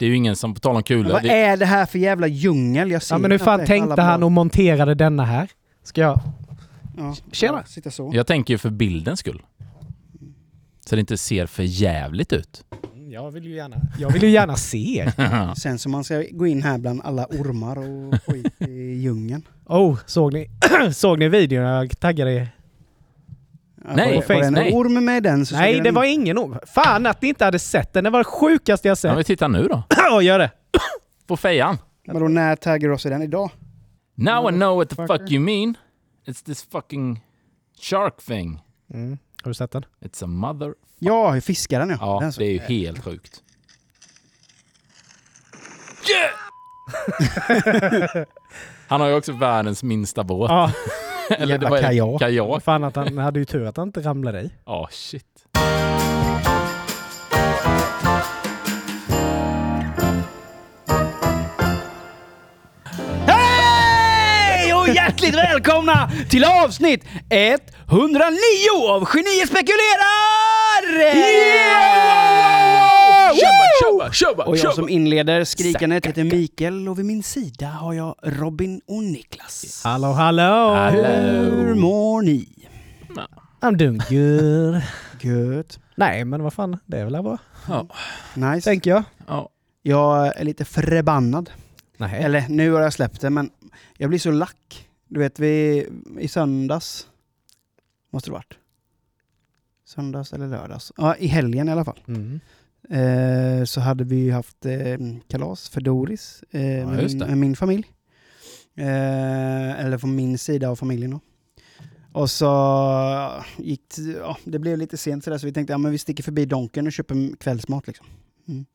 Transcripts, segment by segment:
Det är ju ingen som, på tal om Men kulor, vad det, är det här för jävla djungel? Jag ser Ja, men hur fan det. tänkte han och monterade denna här? Ska jag... Ja, Tjena. ja, Sitta så. jag tänker ju för bildens skull. Så det inte ser för jävligt ut. Jag vill ju gärna, jag vill ju gärna se. Sen så man ska gå in här bland alla ormar och skit i djungeln. Oh, såg ni, såg ni videon jag taggade Nej, var det- var det en orm med den så Nej, det den- var ingen om. Fan att ni inte hade sett den. Det var det sjukaste jag Ja, sett. men titta nu då. Ja, gör det. På fejan. Vadå, när taggar du oss i den? Idag? Now I know what the fuck you mean. It's this fucking shark thing. Mm. Har du sett den? It's a mother... Ja, fiskaren ja. Ja, Den så- det är ju helt sjukt. Han har ju också världens minsta båt. Ja, Eller jävla det? kajak. Kajak. fan att han hade ju tur att han inte ramlade i. Ja, shit. Hej och hjärtligt välkomna till avsnitt 109 av Genier spekulerar! Tjabba, tjabba, Och jag som inleder skrikandet heter Mikael och vid min sida har jag Robin och Niklas. Hallå, hallå! Hur mår ni? I'm doing good. Gött. Nej, men vad fan, det är väl bra. Ja. Nice. Tänker jag. Ja. Jag är lite förbannad. Nej. Eller nu har jag släppt det, men jag blir så lack. Du vet, vi, i söndags, måste det varit. Söndags eller lördags. Ja, i helgen i alla fall. Mm. Eh, så hade vi ju haft eh, kalas för Doris eh, med, just min, med min familj. Eh, eller från min sida av familjen då. Och så gick ja, det blev lite sent sådär så vi tänkte ja, men vi sticker förbi Donken och köper kvällsmat. Liksom. Mm.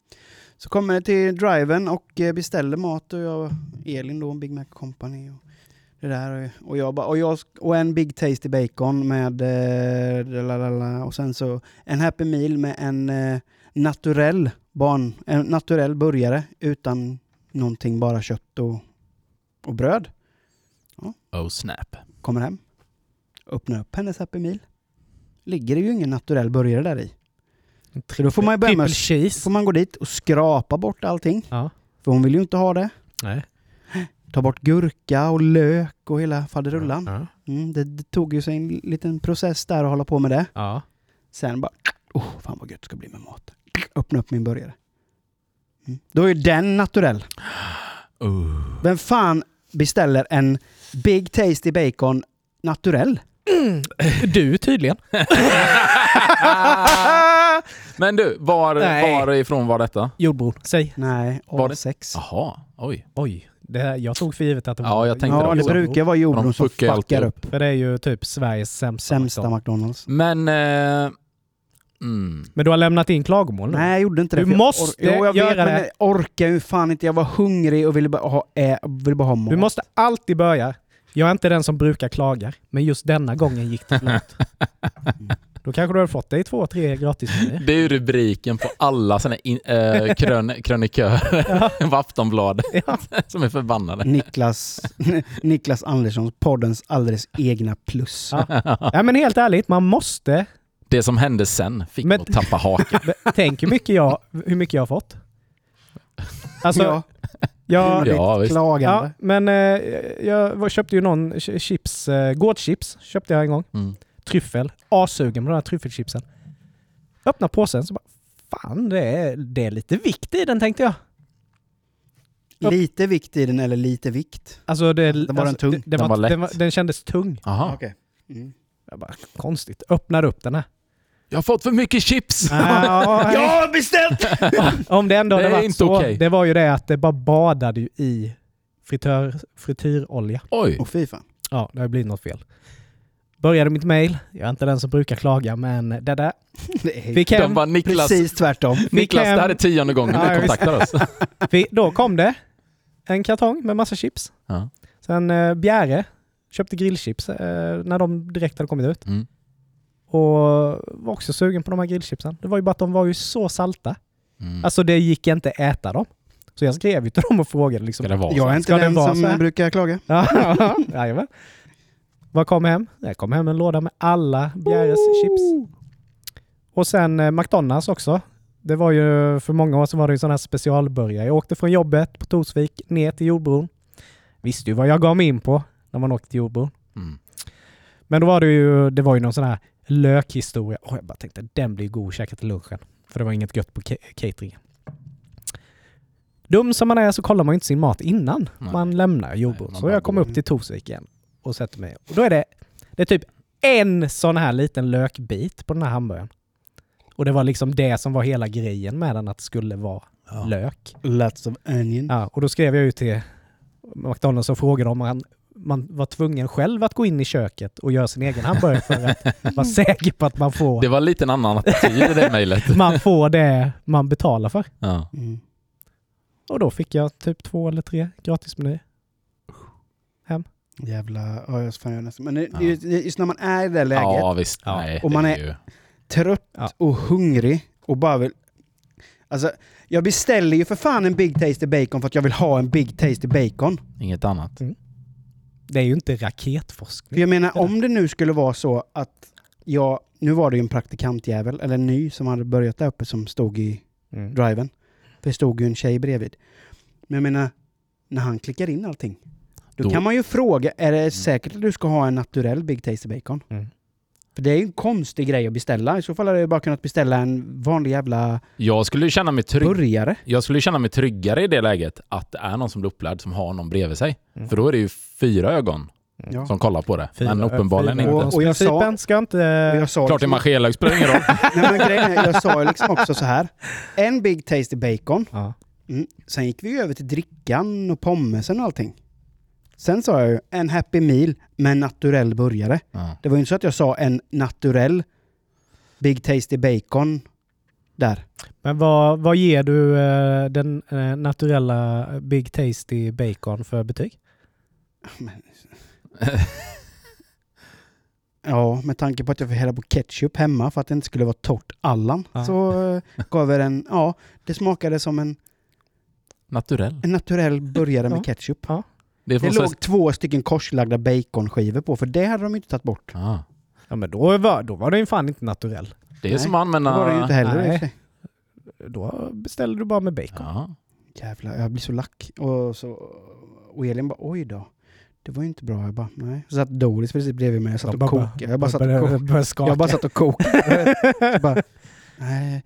Så kommer jag till driven och eh, beställer mat och jag, Elin då, Big Mac Company. Och det där. Och, jag och, jag, och en Big Tasty Bacon med eh, och sen så en Happy Meal med en eh, naturell barn, en naturell burgare utan någonting, bara kött och, och bröd. Oh snap. Kommer hem, öppnar upp hennes Happy Meal. Ligger det ju ingen naturell burgare där i. Så då får man ju börja med Triple cheese. får man gå dit och skrapa bort allting. Ja. För hon vill ju inte ha det. Nej. Ta bort gurka och lök och hela faderullan. Ja. Mm, det, det tog ju sig en liten process där att hålla på med det. ja. Sen bara, oh, fan vad gött det ska bli med mat. Öppna upp min burgare. Mm. Då är ju den naturell. Uh. Vem fan beställer en Big Tasty Bacon naturell? Du tydligen. Men du, var, Nej. varifrån var detta? Jordbro, säg. Nej, Var det- A6. Jaha, oj. Oj, det här, jag tog för givet att det var Ja, jag tänkte Ja, det brukar vara De jordbron som fuckar ju alltid fuckar upp. upp. För det är ju typ Sveriges sämsta. Sämsta McDonald's. McDonalds. Men... Eh, mm. Men du har lämnat in klagomål nu? Nej, jag gjorde inte det. Du för jag måste jo, jag göra vet, men det. jag orkar ju fan inte. Jag var hungrig och ville bara ha, äh, ville bara ha mat. Du måste alltid börja. Jag är inte den som brukar klaga, men just denna gången gick det långt. Då kanske du hade fått dig två, tre gratismenyer. Det är ju rubriken på alla in, eh, krön, krönikörer på Aftonbladet Ja. som är förbannade. Niklas, Niklas Anderssons, poddens alldeles egna plus. Ja. ja, men helt ärligt, man måste. Det som hände sen fick Men- mig att tappa haken. Tänk hur mycket jag, hur mycket jag har fått. Alltså, ja, jag, Ja, visst. klagande. ja, men eh, jag köpte ju någon ch- chips, eh, gårdchips köpte jag en gång. Mm. Tryffel. Assugen på de här tryffelchipsen. Öppna påsen så bara, fan det är, det är lite vikt i den tänkte jag. Lite vikt i den eller lite vikt? Alltså det, Den var alltså, den tung? Det, det Den var, var lätt. den, var, den kändes tung. Aha. Okej. Mm. Jag bara, konstigt. Öppnar upp den här. Jag har fått för mycket chips! Ah, Jag har beställt! Om det ändå Det hade varit inte så. okej. Det var ju det att det bara badade ju i fritör, frityrolja. Oj! Fy fan. Ja, det har blivit något fel. Började mitt mail. Jag är inte den som brukar klaga, men det där. Det är Fick De hem, bara Niklas, precis tvärtom. Niklas det här är tionde gången Ja, du kontaktar oss. då kom det en kartong med massa chips. Ja. Sen eh, Bjäre köpte grillchips eh, när de direkt hade kommit ut. Mm. Och var också sugen på de här grillchipsen. Det var ju bara att de var ju så salta. Mm. Alltså det gick inte att äta dem. Så jag skrev ju till dem och frågade liksom. Ska det vara Jag är så? inte Ska den som så brukar klaga. Ja, jajamän. Vad kom hem? Jag kom hem en låda med alla Bjäres chips. Och sen eh, McDonalds också. Det var ju, för många år sedan var det ju sån här specialbörjare. Jag åkte från jobbet på Torsvik ner till jordbron. Visste ju vad jag gav mig in på när man åkte till jordbron. Mm. Men då var det ju, det var ju någon sån här lökhistoria. Åh, jag bara tänkte den blir god att käka till lunchen. För det var inget gött på ca- cateringen. Dum som man är så kollar man inte sin mat innan Nej. man lämnar man så jag kommer går. upp till Torsvik igen och sätter mig. Och då är det, det är typ en sån här liten lökbit på den här hamburgaren. Och det var liksom det som var hela grejen med den, att det skulle vara Ja. lök. Lots of onion. Ja, och då skrev jag ju till McDonalds och frågade om han, man var tvungen själv att gå in i köket och göra sin egen hamburgare för att vara säker på att man får, Det var lite en annan attityd i det mejlet. man får det man betalar för. Ja. Mm. Och då fick jag typ två eller tre gratismenyer. Jävla... Ja, jag fan, jag nästan. Men det, Ja. just när man är i det läget, ja, visst. Ja. Nej, Och man är- ju... trött Ja. och hungrig och bara vill... Alltså, jag beställer ju för fan en Big Tasty Bacon för att jag vill ha en Big Tasty Bacon. inget annat. Det är ju inte raketforskning. jag menar, om det nu skulle vara så att jag... Nu var det ju en praktikantjävel, eller en ny, som hade börjat där uppe som stod i Mm. driven. För det stod ju en tjej bredvid. Men jag menar, när han klickar in allting. Då, Då- kan man ju fråga, är det säkert att du ska ha en naturell Big Tasty Bacon? Mm. För det är ju en konstig grej att beställa. I så fall hade jag bara kunnat beställa en vanlig jävla Jag skulle ju känna mig trygg. burgare. Jag skulle känna mig tryggare i det läget att det är någon som blir upplärd som har någon bredvid sig. Mm. För då är det ju fyra ögon Ja. som kollar på det. Fyra- Men uppenbarligen fyra- inte. Och- och jag sa- ska inte... Och jag sa Klart det är manchellök spelar ingen roll. Nej, men grejen är, jag sa ju liksom också så här. En Big Tasty Bacon. Ja. Mm. Sen gick vi ju över till drickan och pommesen och allting. Sen sa jag ju en Happy Meal med en naturell burgare. Ja. Det var ju inte så att jag sa en naturell Big Tasty Bacon där. Men vad, vad ger du eh, den eh, naturella Big Tasty Bacon för betyg? Men... Ja, med tanke på att jag får hälla på ketchup hemma för att det inte skulle vara torrt Allan Ja. så gav jag den, ja, det smakade som en, Naturell. en naturell burgare med Ja. ketchup. Det Det låg två stycken korslagda baconskivor på, för det hade de inte tagit bort. Ja. Ja men då var, då var den ju fan inte naturell. Det är Nej, som att Det var det ju inte använda... heller. nej. Då beställde du bara med bacon. Ja. Jävlar, jag blir så lack. Och, så, och Elin bara, oj då. Det var ju inte bra. Jag bara, nej. Så satt Doris precis bredvid mig. Jag satt och bara- kokade. Jag bara satt och kokade. Jag bara satt och kokade. Nej,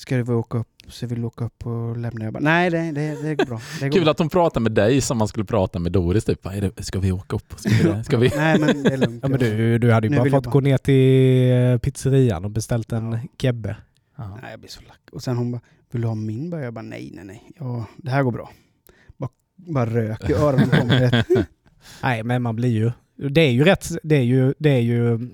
ska vi åka upp? Så vill du åka upp och lämna? Jag bara, nej det, det, det går bra. Det går Kul bra. att hon pratar med dig som man skulle prata med Doris. Typ. Det? Ska vi åka upp? Ska vi? Ska vi? Nej men det är lugnt. Ja men du, du hade ju Nu bara vill jag fått bara- gå ner till eh, pizzerian och beställt en Ja. kebbe. Ja. Nej jag blir så lack. Och sen hon bara, vill du ha min? Jag bara, nej nej nej. Ja, det här går bra. Bara, bara rök i öronen på mig. Nej men man blir ju... Det är ju rätt... Det är ju... Det är ju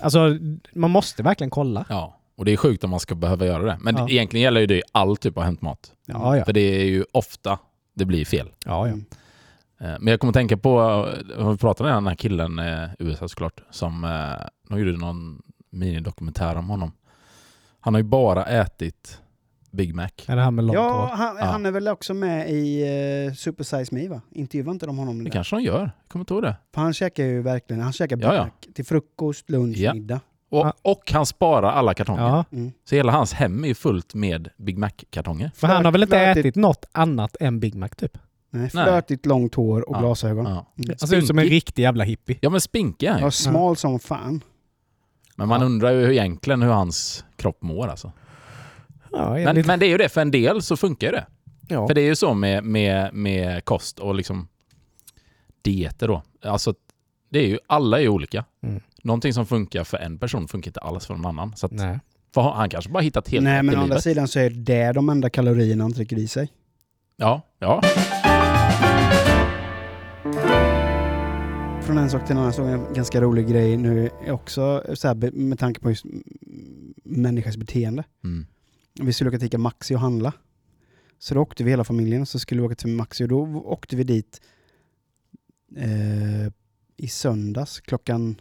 alltså man måste verkligen kolla. ja. Och det är sjukt om man ska behöva göra det. Men Ja. det, egentligen gäller ju det i all typ av hämtmat. Ja ja. För det är ju ofta det blir fel. ja, ja. Mm. Eh, Men jag kommer att tänka på, eh, vi pratade om den här killen i USA såklart, som eh, de gjorde någon minidokumentär om honom. Han har ju bara ätit Big Mac. Är det här med långt Ja, han, Ja. han är väl också med i uh, Super Size Me va? Intervjuade inte de honom? Det där? kanske de gör, jag kommer inte ihåg det. För han käkar ju verkligen, han käkar Big Ja, ja. Mac till frukost, lunch, Ja. middag. Och, Ja. och han sparar alla kartonger. Ja. Mm. Så hela hans hem är ju fullt med Big Mac-kartonger. För han har väl inte Flörtigt. ätit något annat än Big Mac typ? Nej, Nej. flörtigt långt hår och Ja. glasögon. Ja. Mm. Han ser ut som en riktig jävla hippie. Ja men spinkig är han ju. Ja, smal som fan. Men man Ja. undrar ju egentligen hur hans kropp mår alltså. Ja, Men, men det är ju det, för en del så funkar ju det. ja. För det är ju så med, med, med kost och liksom dieter då. Alltså, det är ju, alla är ju olika. Mm. Någonting som funkar för en person funkar inte alls för någon annan. Så att, för han kanske bara hittat helt Nej, men å andra livet. sidan så är det de enda kalorierna han trycker i sig. Ja, ja. Från en sak till en annan såg jag en ganska rolig grej nu också så här, med tanke på just människans beteende. Mm. Vi skulle åka till Ica Maxi och handla. Så då åkte vi hela familjen så skulle vi åka till Maxi och då åkte vi dit eh, i söndags klockan,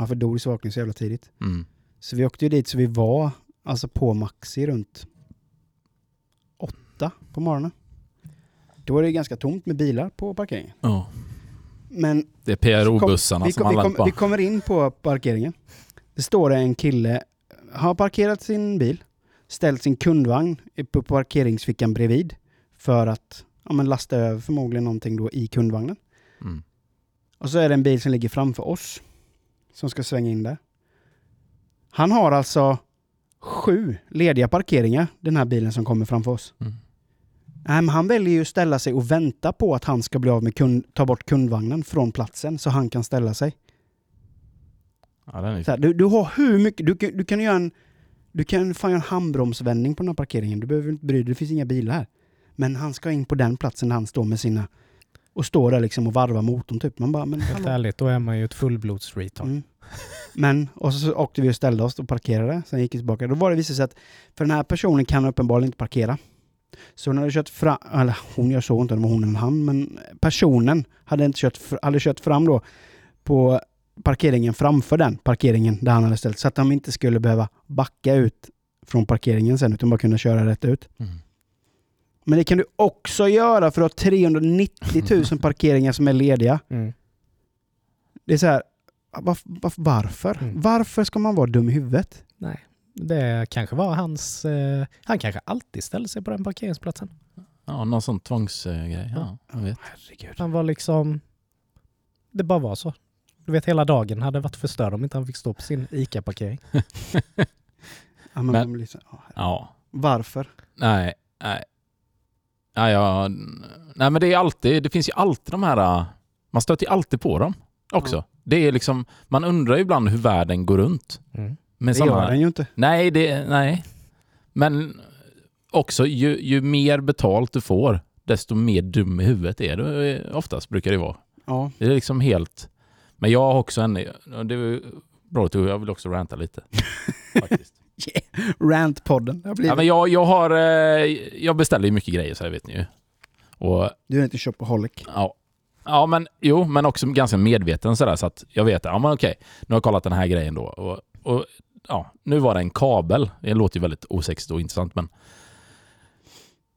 ja för Doris vaknade så jävla tidigt. Mm. Så vi åkte ju dit så vi var alltså på Maxi runt åtta på morgonen. Då var det ganska tomt med bilar på parkeringen. Ja. Men Det är PRO-bussarna som vänt kom, vi kommer in på parkeringen. Det står en kille, har parkerat sin bil, ställt sin kundvagn på parkeringsfickan bredvid för att ja, men lasta över förmodligen någonting då i kundvagnen. Mm. Och så är det en bil som ligger framför oss som ska svänga in där. Han har alltså sju lediga parkeringar, den här bilen som kommer framför oss. Mm. Nej, men han väljer ju att ställa sig och vänta på att han ska bli av med kund, ta bort kundvagnen från platsen så han kan ställa sig. Ja, är... Här, du, du har hur mycket, du, kan- du kan göra en, du kan fan göra en handbromsvändning på den här parkeringen. Du behöver inte bry dig, det finns inga bilar här. Men han ska in på den platsen där han står med sina, och står där liksom och varvar motorn typ. Man bara, men Helt hallå. ärligt, då är man ju ett fullblods-retard. Mm. Men, och så åkte vi och ställde oss och parkerade, sen gick vi tillbaka. Då var det visade sig att, för den här personen kan uppenbarligen inte parkera. Så hon hade kört fram, eller hon gör så inte, om hon eller han, men personen hade, inte kört, hade kört fram då på parkeringen framför den parkeringen där han hade ställt. Så att de inte skulle behöva backa ut från parkeringen sen, utan bara kunna köra rätt ut. Mm. Men det kan du också göra för att ha 390 000 parkeringar som är lediga. Mm. Det är så här, var, var, varför? Mm. Varför ska man vara dum i huvudet? Nej, det kanske var hans... Eh, han kanske alltid ställde sig på den parkeringsplatsen. Ja, någon sån tvångsgrej. Ja, jag vet. Herregud. Han var liksom... Det bara var så. Du vet, hela dagen hade varit förstörd om inte han fick stå på sin ICA-parkering. Ja, men Men- ja, Ja. varför? Nej, nej. Nej, ja, nej men det är alltid, det finns ju alltid de här, äh, man stöter ju alltid på dem också. Ja. Det är liksom, man undrar ju ibland hur världen går runt. Mm. Det gör den ju inte. nej, det, nej. Men också, ju, ju mer betalt du får, desto mer dum i huvudet är du. eh, Oftast brukar det vara. Ja. Det är liksom helt... Men jag har också en... Det är bra att jag vill också ranta lite. faktiskt. Rant-podden. Det har blivit. Ja, men jag, jag har... eh, Jag beställer ju mycket grejer så här vet ni ju. Och Du är inte shopaholic. ja. Ja men jo, men också ganska medveten sådär så att jag vet, ja men okej, nu har jag kollat den här grejen då. Och, och ja, nu var det en kabel. Det låter ju väldigt osexigt och intressant men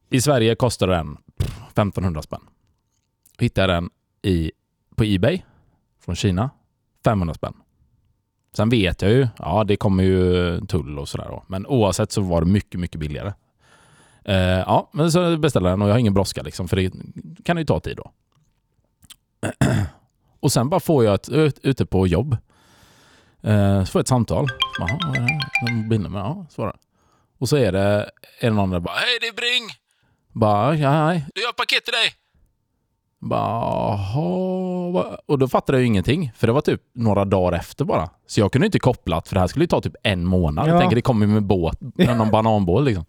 i Sverige kostar den pff, 1500 spänn. Hittade den i, på Ebay från Kina, 500 spänn. Sen vet jag ju, ja det kommer ju tull och sådär då. Men oavsett så var det mycket, mycket billigare. Eh, ja, men så beställde jag den och jag har ingen brådska liksom, för det kan ju ta tid då. och sen bara får jag ett, ut, ute på jobb. Eh, så får jag ett samtal. Jaha, vad är det här? Ja, svarar. Och så är det, är det någon där bara Hej det är Bring! Bara, ja, hej. Du, jag har ett paket till dig! Bara? Och då fattade jag ju ingenting. För det var typ några dagar efter bara. Så jag kunde inte koppla för det här skulle ju ta typ en månad. Jag Ja. tänker det kommer med båt, med någon bananbåt liksom.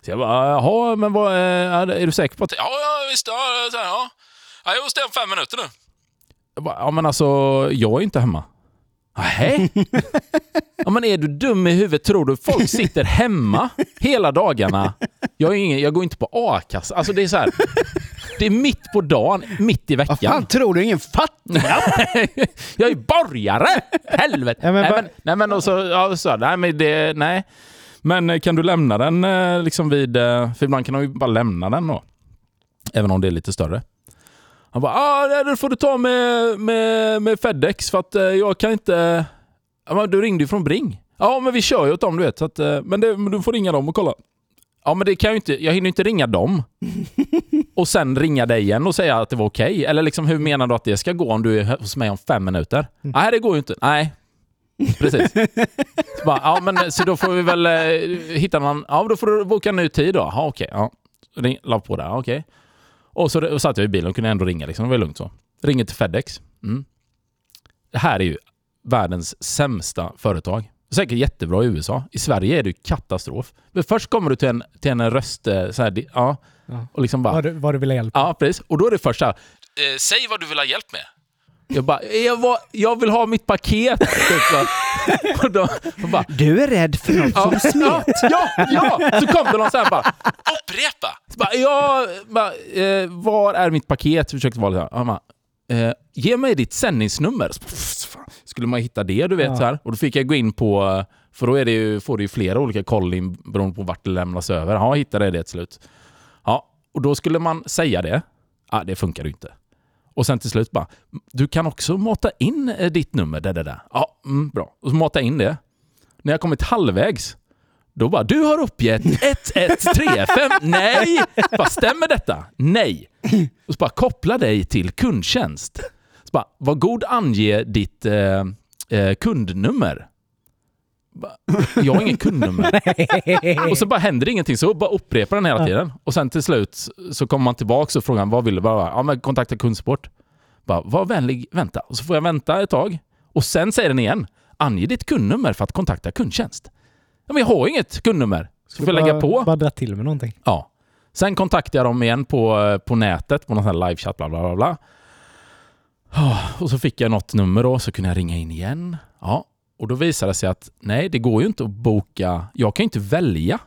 Så jag bara, jaha, men vad, är, är du säker på att... Ja, ja visst. Ja, så här, ja. ja jag måste hem fem minuter nu. Jag bara, ja men alltså, jag är inte hemma. Nej. ja men är du dum i huvudet? Tror du folk sitter hemma hela dagarna? Jag, är ingen, jag går inte på a-kassa. Alltså det är så här. Det är mitt på dagen, mitt i Vad fan veckan. tror du? Ingen fattar? jag är borgare! Helvete! Ja, men nej, bara- men, nej men och så, ja, så, nej men det, nej. Men eh, kan du lämna den eh, liksom vid, eh, för ibland kan de ju bara lämna den då. Även om det är lite större. Han bara, ah, det får du ta med, med, med Fedex för att jag kan inte... Ja, men du ringde ju från Bring. Ja, men vi kör ju åt dem du vet. Så att, men, det, men du får ringa dem och kolla. Ja, men det kan jag ju inte. Jag hinner inte ringa dem. Och sen ringa dig igen och säga att det var okej. Eller liksom, hur menar du att det ska gå om du är hos mig om fem minuter? Nej, det går ju inte. Nej. Precis. Så, bara, ja, men, så då får vi väl eh, hitta någon... Ja, då får du boka en ny tid då. Ja, okej. Ja. La på där. Okej. Och så och satt jag i bilen och kunde ändå ringa. Liksom. Det var lugnt så. Ringer till Fedex. Mm. Det här är ju världens sämsta företag. Säkert jättebra i USA. I Sverige är det ju katastrof. Men först kommer du till en, till en röst... eh, Så här, ja, och liksom bara... Vad, du, vad du vill ha hjälp Ja, precis. Och då är det först så här, eh, säg vad du vill ha hjälp med. Jag bara, jag, var, jag vill ha mitt paket. Typ och då, och bara, Du är rädd för något ja, som smet. ja, ja! Så kom det någon så här bara, upprepa! Så bara, ja, bara, eh, var är mitt paket? Försökte vara lite bara, eh, ge mig ditt sändningsnummer. Pff, skulle man hitta det, du vet Ja. så här. Och då fick jag gå in på, för då det ju, får du ju flera olika kollin beroende på vart det lämnas över. Ja, hittade jag det till slut. Ja, och då skulle man säga det. Ja, det funkar ju inte. Och sen till slut bara, du kan också mata in eh, ditt nummer, där, där, där. Ja, mm, bra. Och så mata in det. När jag kommit halvvägs, Då bara, du har uppgett 1135. Nej! Bara, stämmer detta? Nej. Och så bara, koppla dig till kundtjänst. Så bara, var god ange ditt eh, eh, kundnummer. Jag har ingen kundnummer. Och så bara händer ingenting, så bara upprepar den hela tiden. Och sen till slut så kommer man tillbaka och frågar vad vill du? Bara, ja, men kontakta kundsupport. Bara, var vänlig, vänta. Och så får jag vänta ett tag. Och sen säger den igen, ange ditt kundnummer för att kontakta kundtjänst. Ja, men jag har inget kundnummer. Så får jag lägga på. Bara dra till med någonting. Ja. Sen kontaktade jag dem igen på, eh, på nätet, på någon sån här livechatt, bla bla bla. bla. Ah, och så fick jag något nummer då, så kunde jag ringa in igen. Ja. Och då visade det sig att nej, det går ju inte att boka. Jag kan ju inte välja.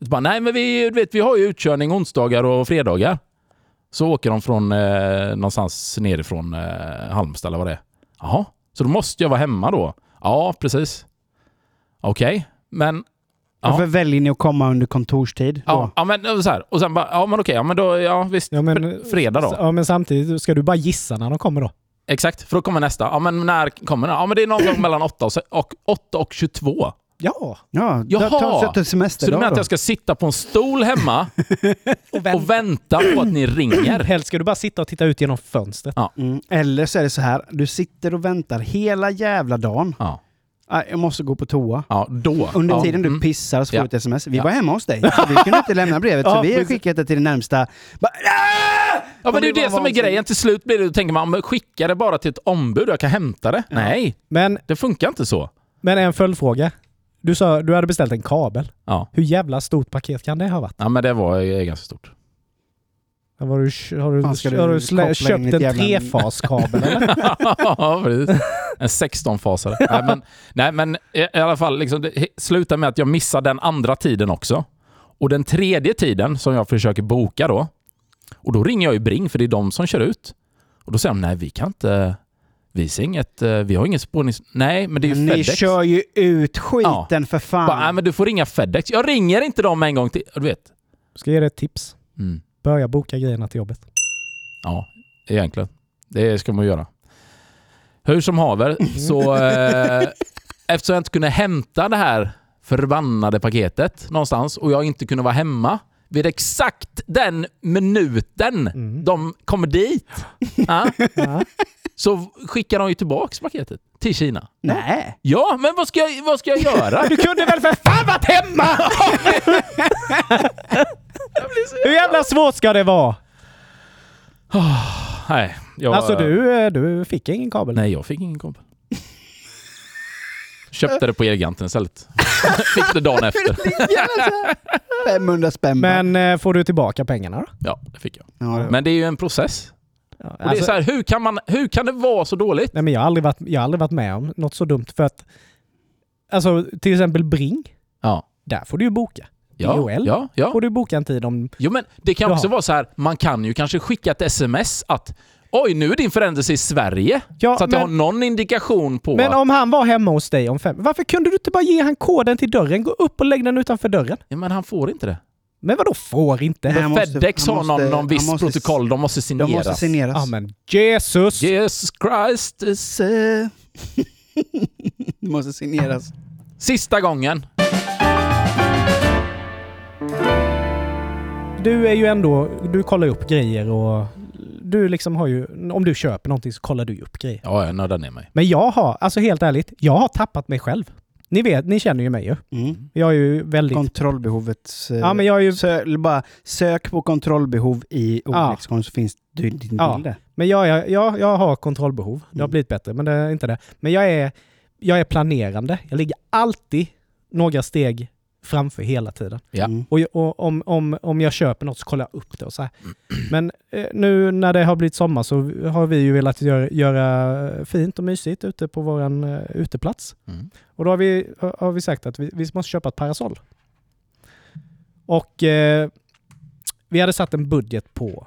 Bara, nej, men vi, vet, vi har ju utkörning onsdagar och fredagar. Så åker de från eh, någonstans nerifrån eh, Halmstad eller vad det är. Jaha, så då måste jag vara hemma då? Ja, precis. Okej, men... Ja. Varför väljer ni att komma under kontorstid? Ja, då? ja men så här. Och sen bara, ja men okej, ja men då, ja visst. Ja, men, Fre- fredag då? Ja, men samtidigt ska du bara gissa när de kommer då. Exakt, för då kommer nästa. Ja men när kommer den? Ja men det är någon gång mellan 8 och, och, 8 och 22. Ja. Ja, Jaha! ta, ta, en Så du menar att då. jag ska sitta på en stol hemma Och vänta. och vänta på att ni ringer? Helst ska du bara sitta och titta ut genom fönstret. Mm. Eller så är det så här, du sitter och väntar hela jävla dagen. Ja, Ah, Jag måste gå på toa. ja då. Under ja. tiden du mm. pissar så får Ja. du ett sms. Vi Ja. var hemma hos dig, så vi kunde inte lämna brevet. Ja, så vi har skickat det till det närmsta. Bara, "Ah!" Ja men det är ju Det som är grejen. Till slut blir det, då tänker man, skicka det bara till ett ombud jag kan hämta det. Nej, Men, det funkar inte så. men en följdfråga. Du sa du hade beställt en kabel. Ja, Hur jävla stort paket kan det ha varit? ja men det var ganska stort. Har du, har du, Fan, ska har du slä, köpt en jävla- trefaskabel eller? ja, precis. En 16-fasare. nej, men, nej, men i alla fall, liksom, det slutar med att jag missar den andra tiden också. Och den tredje tiden som jag försöker boka då, och då ringer jag ju Bring för det är de som kör ut. Och då säger de, nej vi kan inte, vi ser inget, eh, vi har inget spårnings... Nej, men det är ju Men ni Fedex. kör ju ut skiten för fan. Bara, nej men du får ringa Fedex. Jag ringer inte dem en gång till. Du vet. Ska jag ge dig ett tips? Mm. Börja boka grejerna till jobbet. Ja, egentligen. Det ska man göra. Hur som haver, så eh, eftersom jag inte kunde hämta det här förbannade paketet någonstans och jag inte kunde vara hemma vid exakt den minuten Mm. de kommer dit, ja, Ja. så skickar de ju tillbaks paketet till Kina. Nej. Ja, men vad ska jag, vad ska jag göra? Du kunde väl för fan varit hemma! Hur jävla svårt ska det vara? Nej, jag, Alltså du, eh, du fick ingen kabel? Nej, jag fick ingen kompis. Köpte det på Elgiganten istället. fick det dagen efter. 500 spänn. Men eh, får du tillbaka pengarna då? Ja, det fick jag. Ja, Men det är ju en process. Ja, Och det är alltså- så här, hur, kan man, hur kan det vara så dåligt? Nej men jag har aldrig varit, jag har aldrig varit med om något så dumt för att Alltså till exempel Bring, Ja. där får du ju boka. Ja, DHL ja, ja. får du boka en tid om... Jo, men det kan också vara så här, man kan ju kanske skicka ett sms att oj, nu är din förändelse i Sverige. Ja, så att jag har men, någon indikation på... men om han var hemma hos dig om fem... Varför kunde du inte bara ge han koden till dörren? Gå upp och lägg den utanför dörren. ja, men han får inte det. Men vadå får inte? Nej, han måste- Fedex han har någon, måste- någon viss måste- protokoll, de måste De signeras. måste signeras. Ja men Jesus! Jesus Christ. Se. Det måste signeras. Sista gången. Du är ju ändå... Du kollar upp grejer och... Du liksom har ju... Om du köper någonting så kollar du ju upp grejer. Ja, jag nördar ner mig. Men jag har, alltså helt ärligt, jag har tappat mig själv. Ni vet, ni känner ju mig ju. Mm. Jag är ju väldigt... Kontrollbehovets... eh, Ja men jag är ju... Sö, bara sök på kontrollbehov i Ja. ordlexikon så finns din Ja. bild där. Men jag, jag, jag, jag har kontrollbehov. Det har Mm. blivit bättre, men det är inte det. Men jag är, jag är planerande. Jag ligger alltid några steg framför hela tiden. Ja. Mm. Och, och om, om, om jag köper något så kollar jag upp det och så här. Men eh, nu när det har blivit sommar så har vi ju velat göra, göra fint och mysigt ute på våran uh, uteplats. Mm. Och då har vi, har har vi sagt att vi, vi måste köpa ett parasoll. Och eh, vi hade satt en budget på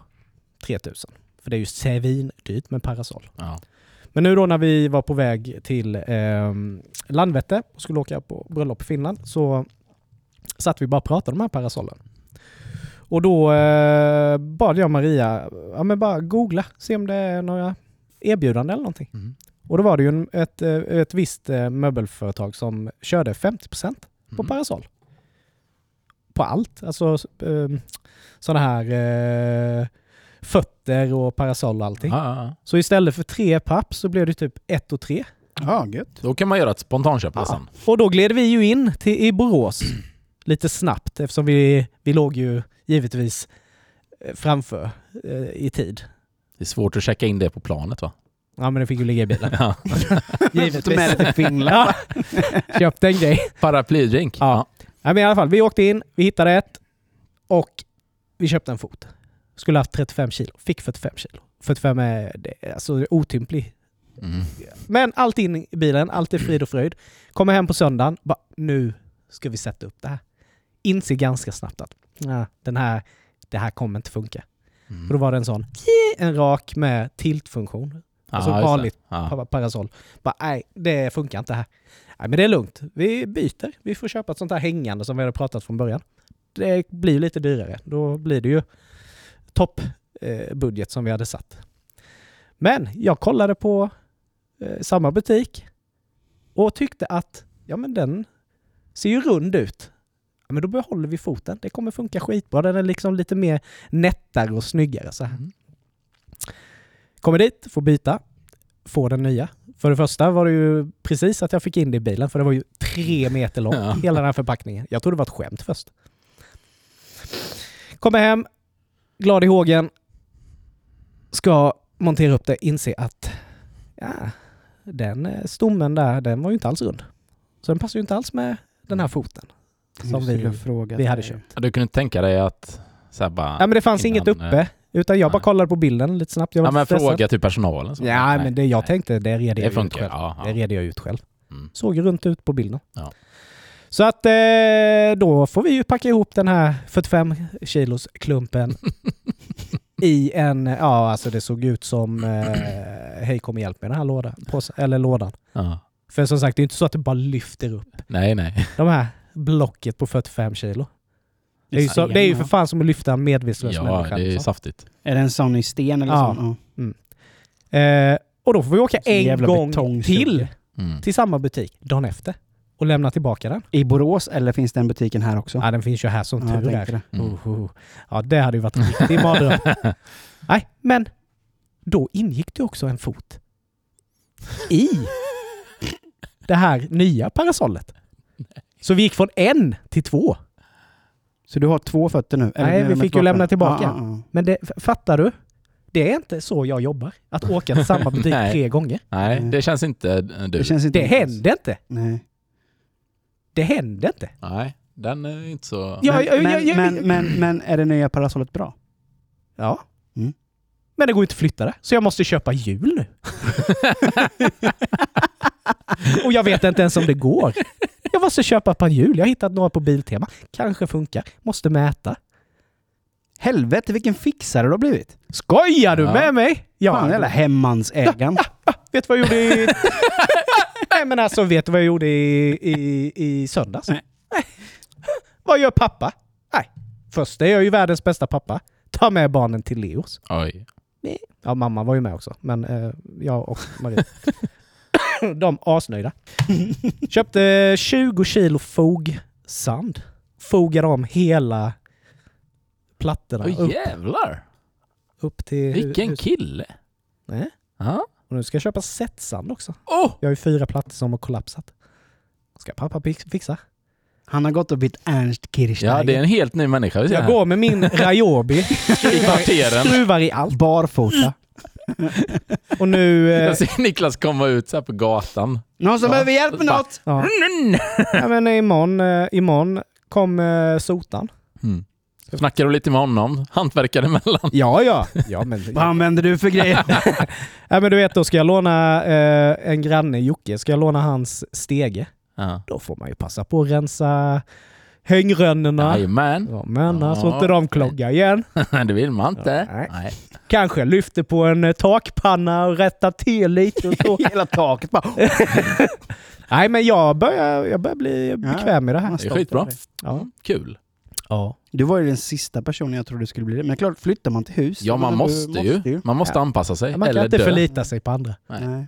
3000. För det är ju svindyrt med parasoll. Ja. Men nu då när vi var på väg till eh, Landvetter och skulle åka på bröllop i Finland så satt vi bara och pratade om de här parasollen. Och då eh, bad jag Maria, ja men bara googla, se om det är några erbjudanden eller någonting. Mm. Och då var det ju en, ett, eh, ett visst eh, möbelföretag som körde 50% på Mm. parasoll. på allt. Alltså um, sådana här eh, fötter och parasoll och allting. Ja, ja, ja. Så istället för tre papp så blev det typ ett och tre. Ja, gött. Då kan man göra ett spontanköp Ja. nästan. Och då gled vi ju in till, i Borås lite snabbt eftersom vi, vi låg ju givetvis eh, framför eh, i tid. Det är svårt att checka in det på planet va? Ja men det fick ju ligga i bilen. Ja. Ta med det till Finland. Ja. Köpte en grej. Paraplydrink. Ja. Ja, men i alla fall, vi åkte in, vi hittade ett och vi köpte en fot. Skulle haft 35 kilo, fick 45 kilo. 45 är det, är alltså otymplig. Mm. Men allt in i bilen, allt är frid och fröjd. Kommer hem på söndagen, bara, nu ska vi sätta upp det här. Inser ganska snabbt att ja, den här, det här kommer inte funka. Mm. För då var det en sån, en rak med tiltfunktion. Alltså just det. vanligt pa- parasoll. Bara, nej, det funkar inte här. Nej, men det är lugnt. Vi byter. Vi får köpa ett sånt här hängande som vi hade pratat från början. Det blir lite dyrare. Då blir det ju toppbudget eh, budget som vi hade satt. Men jag kollade på eh, samma butik och tyckte att ja, men den ser ju rund ut. Men då behåller vi foten. Det kommer funka skitbra. Den är liksom lite mer nättare och snyggare. Så här. Mm. Kommer dit, får byta, får den nya. För det första var det ju precis att jag fick in det i bilen för det var ju tre meter långt, Ja. hela den här förpackningen. Jag trodde det var ett skämt först. Kommer hem, glad i hågen, ska montera upp det, inse att ja, den eh, stommen där, den var ju inte alls rund. Så den passar ju inte alls med den här foten som det, vi, vi hade köpt. Du kunde tänka dig att så här bara... Ja men det fanns innan, inget uppe, utan jag bara kollade på bilden lite snabbt. Jag Ja, men stressad. fråga till personalen. så. Ja, Nej, men det jag nej. tänkte, det redde Det jag ut själv. Ja, Det ja. redde jag ut själv. Mm. Såg runt ut på bilden. Ja. Så att eh, då får vi ju packa ihop den här 45 kilos klumpen i en, ja alltså det såg ut som, eh, hej kom och hjälp mig den här lådan, eller lådan. Ja. För som sagt, det är inte så att det bara lyfter upp Nej, nej. de här blocket på 45 kilo. Det är ju, så, det är ju för ja. fan som att lyfta en medvetslös Ja, människa. det är liksom. saftigt. Är det en sån i sten eller Ja. sån? Ja. Eh, och då får vi åka Så en gång betongsuge. till Mm. till samma butik dagen efter och lämna tillbaka den. I Borås eller finns den butiken här också? Ja, den finns ju här som Ja, tur är. det. Mm. Oh, oh. Ja, det hade ju varit en riktig mardröm. Nej, men då ingick det också en fot i det här nya parasollet. Så vi gick från en till två. Så du har två fötter nu? Eller Nej, vi fick ju lämna tillbaka. ja, ja. Men det, fattar du? Det är inte så jag jobbar. Att åka till samma butik tre gånger. Nej, det känns inte du. Det känns inte Det händer inte. Nej. Det händer inte. Nej, den är inte så... Ja, men, ja, ja, men, ja, men, men, men är det nya parasollet bra? Ja. Mm. Men det går inte att flytta det. Så jag måste köpa hjul nu. Och jag vet inte ens om det går. Jag måste köpa ett par hjul. Jag har hittat några på Biltema. Kanske funkar. Måste mäta. Helvete vilken fixare du har blivit! Skojar du Ja. med mig? Ja. Fan jävla hemmansägaren. Vet du vad jag gjorde i... Nej men alltså, vet du vad jag gjorde i, i, i söndags? Nej. Vad gör pappa? Nej. Först är jag ju världens bästa pappa. Ta med barnen till Leos. Oj. Ja, mamma var ju med också. Men eh, jag och Marie. De asnöjda. Köpte 20 kilo fogsand. Fogade om hela plattorna Oj, upp, jävlar! upp till Vilken hus- kille! Nej. Ja. Och nu ska jag köpa setsand också. Oh! Jag har ju fyra plattor som har kollapsat. Ska pappa fixa? Han har gått och blivit Ernst Kirchsteiger. Ja, det är en helt ny människa vi ser Jag här. går med min Ryobi. i kvarteren. Skruvar i allt. Barfota. Och nu... Eh, Jag ser Niklas komma ut så här på gatan. Någon som Ja. behöver hjälp med något? ja. ja, men imorgon, eh, imorgon kom eh, sotan. Mm. Snackar du lite med honom? Hantverkare emellan? Ja, ja. ja men, Vad använder du för grejer? ja, men du vet, då ska jag låna eh, en granne, Jocke, ska jag låna hans stege. Ja. Då får man ju passa på att rensa hängrönnorna. Jajamän. Ja, men Ja. så inte de kloggar igen. det vill man inte. Ja, nej. nej. Kanske lyfter på en eh, takpanna och rättar till lite och så. Hela taket bara. nej, men jag börjar, jag börjar bli bekväm med det här. Det är skitbra. Ja. Kul. ja. Du var ju den sista personen jag trodde skulle bli det. Men klart, flyttar man till hus... Ja, man du måste ju. Man måste Ja. anpassa sig. Man kan eller inte dö. förlita sig på andra. Nej. Nej.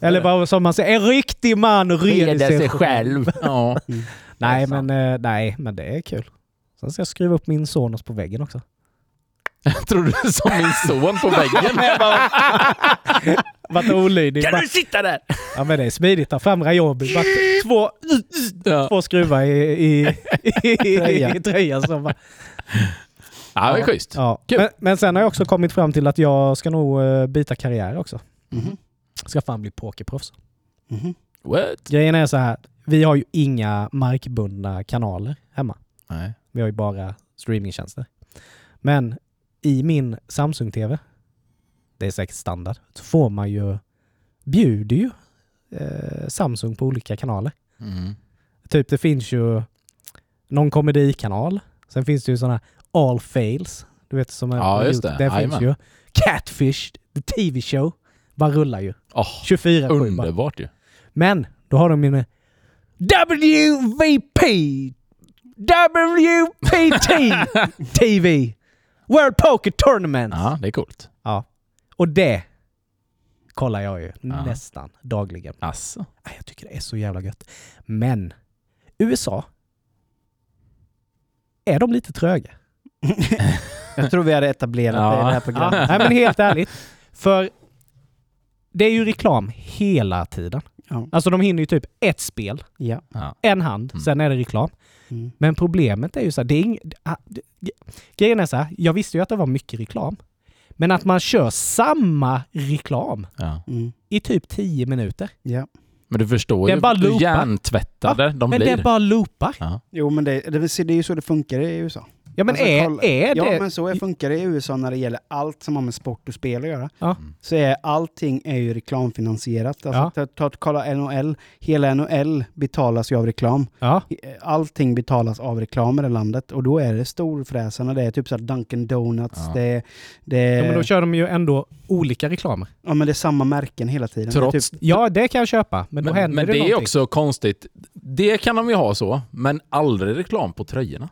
Eller vad som man säger, en riktig man reder sig, själv. Ja. Nej, Det men, eh, nej, men det är kul. Sen ska jag skruva upp min Sonos på väggen också. Tror du som min son på väggen. Vart olydig. Bara, sitta där? ja men det är smidigt. Ta fram. Bara Två, Ja, två skruvar i, i, i, Tröja. i tröjan. Så bara, ja det är schysst. ja. Men, men sen har jag också kommit fram till att jag ska nog eh, byta karriär också. Mhm. Ska fan bli pokerproffs. Mhm. What? Grejen är så här. Vi har ju inga markbundna kanaler hemma. Nej. Vi har ju bara streamingtjänster. Men i min Samsung-TV, det är säkert standard, så får man ju, bjuder ju eh, Samsung på olika kanaler. Mm. Typ det finns ju någon komedikanal. Sen finns det ju sådana All Fails. Du vet som är Ja, just det. Där finns ju Catfish, the TV show. Bara rullar ju. Åh, 24 7 bara. underbart ju. Men då har de min WVP WPT TV World Poker Tournament. Ja, det är coolt. Ja. Och det kollar jag ju Ja. nästan dagligen. Nej, Jag tycker det är så jävla gött. Men USA, är de lite tröga? Jag tror vi hade etablerat Ja. det i det här programmet. nej men helt ärligt. För det är ju reklam hela tiden. Ja. Alltså de hinner ju typ ett spel, Ja. Ja. en hand, Mm. sen är det reklam. Mm. Men problemet är ju så här, det är ing, ah, det- grejen är så här, jag visste ju att det var mycket reklam. Men att man kör samma reklam Ja. Mm. i typ 10 minuter. Ja. Men du förstår Den ju bara hur loopar. hjärntvättade de men blir. den bara loopar. Ja. Jo men det, det, det är ju så det funkar i USA. Ja men Alltså, är, kolla- är Ja det... men så är, funkar det i USA när det gäller allt som har med sport och spel att göra. Ja. Mm. Så är allting är ju reklamfinansierat. Alltså, Ja. ta, ta, kolla NHL, hela NHL betalas ju av reklam. Ja. Allting betalas av reklam i det landet och då är det storfräsarna. Det är typ så Dunkin Donuts, Ja. det, är- det, ja men då kör de ju ändå olika reklamer. ja, men det är samma märken hela tiden. Trots Det typ, Ja det kan jag köpa, men då Men, händer men det det är också konstigt. Det kan de ju ha så, men aldrig reklam på tröjorna.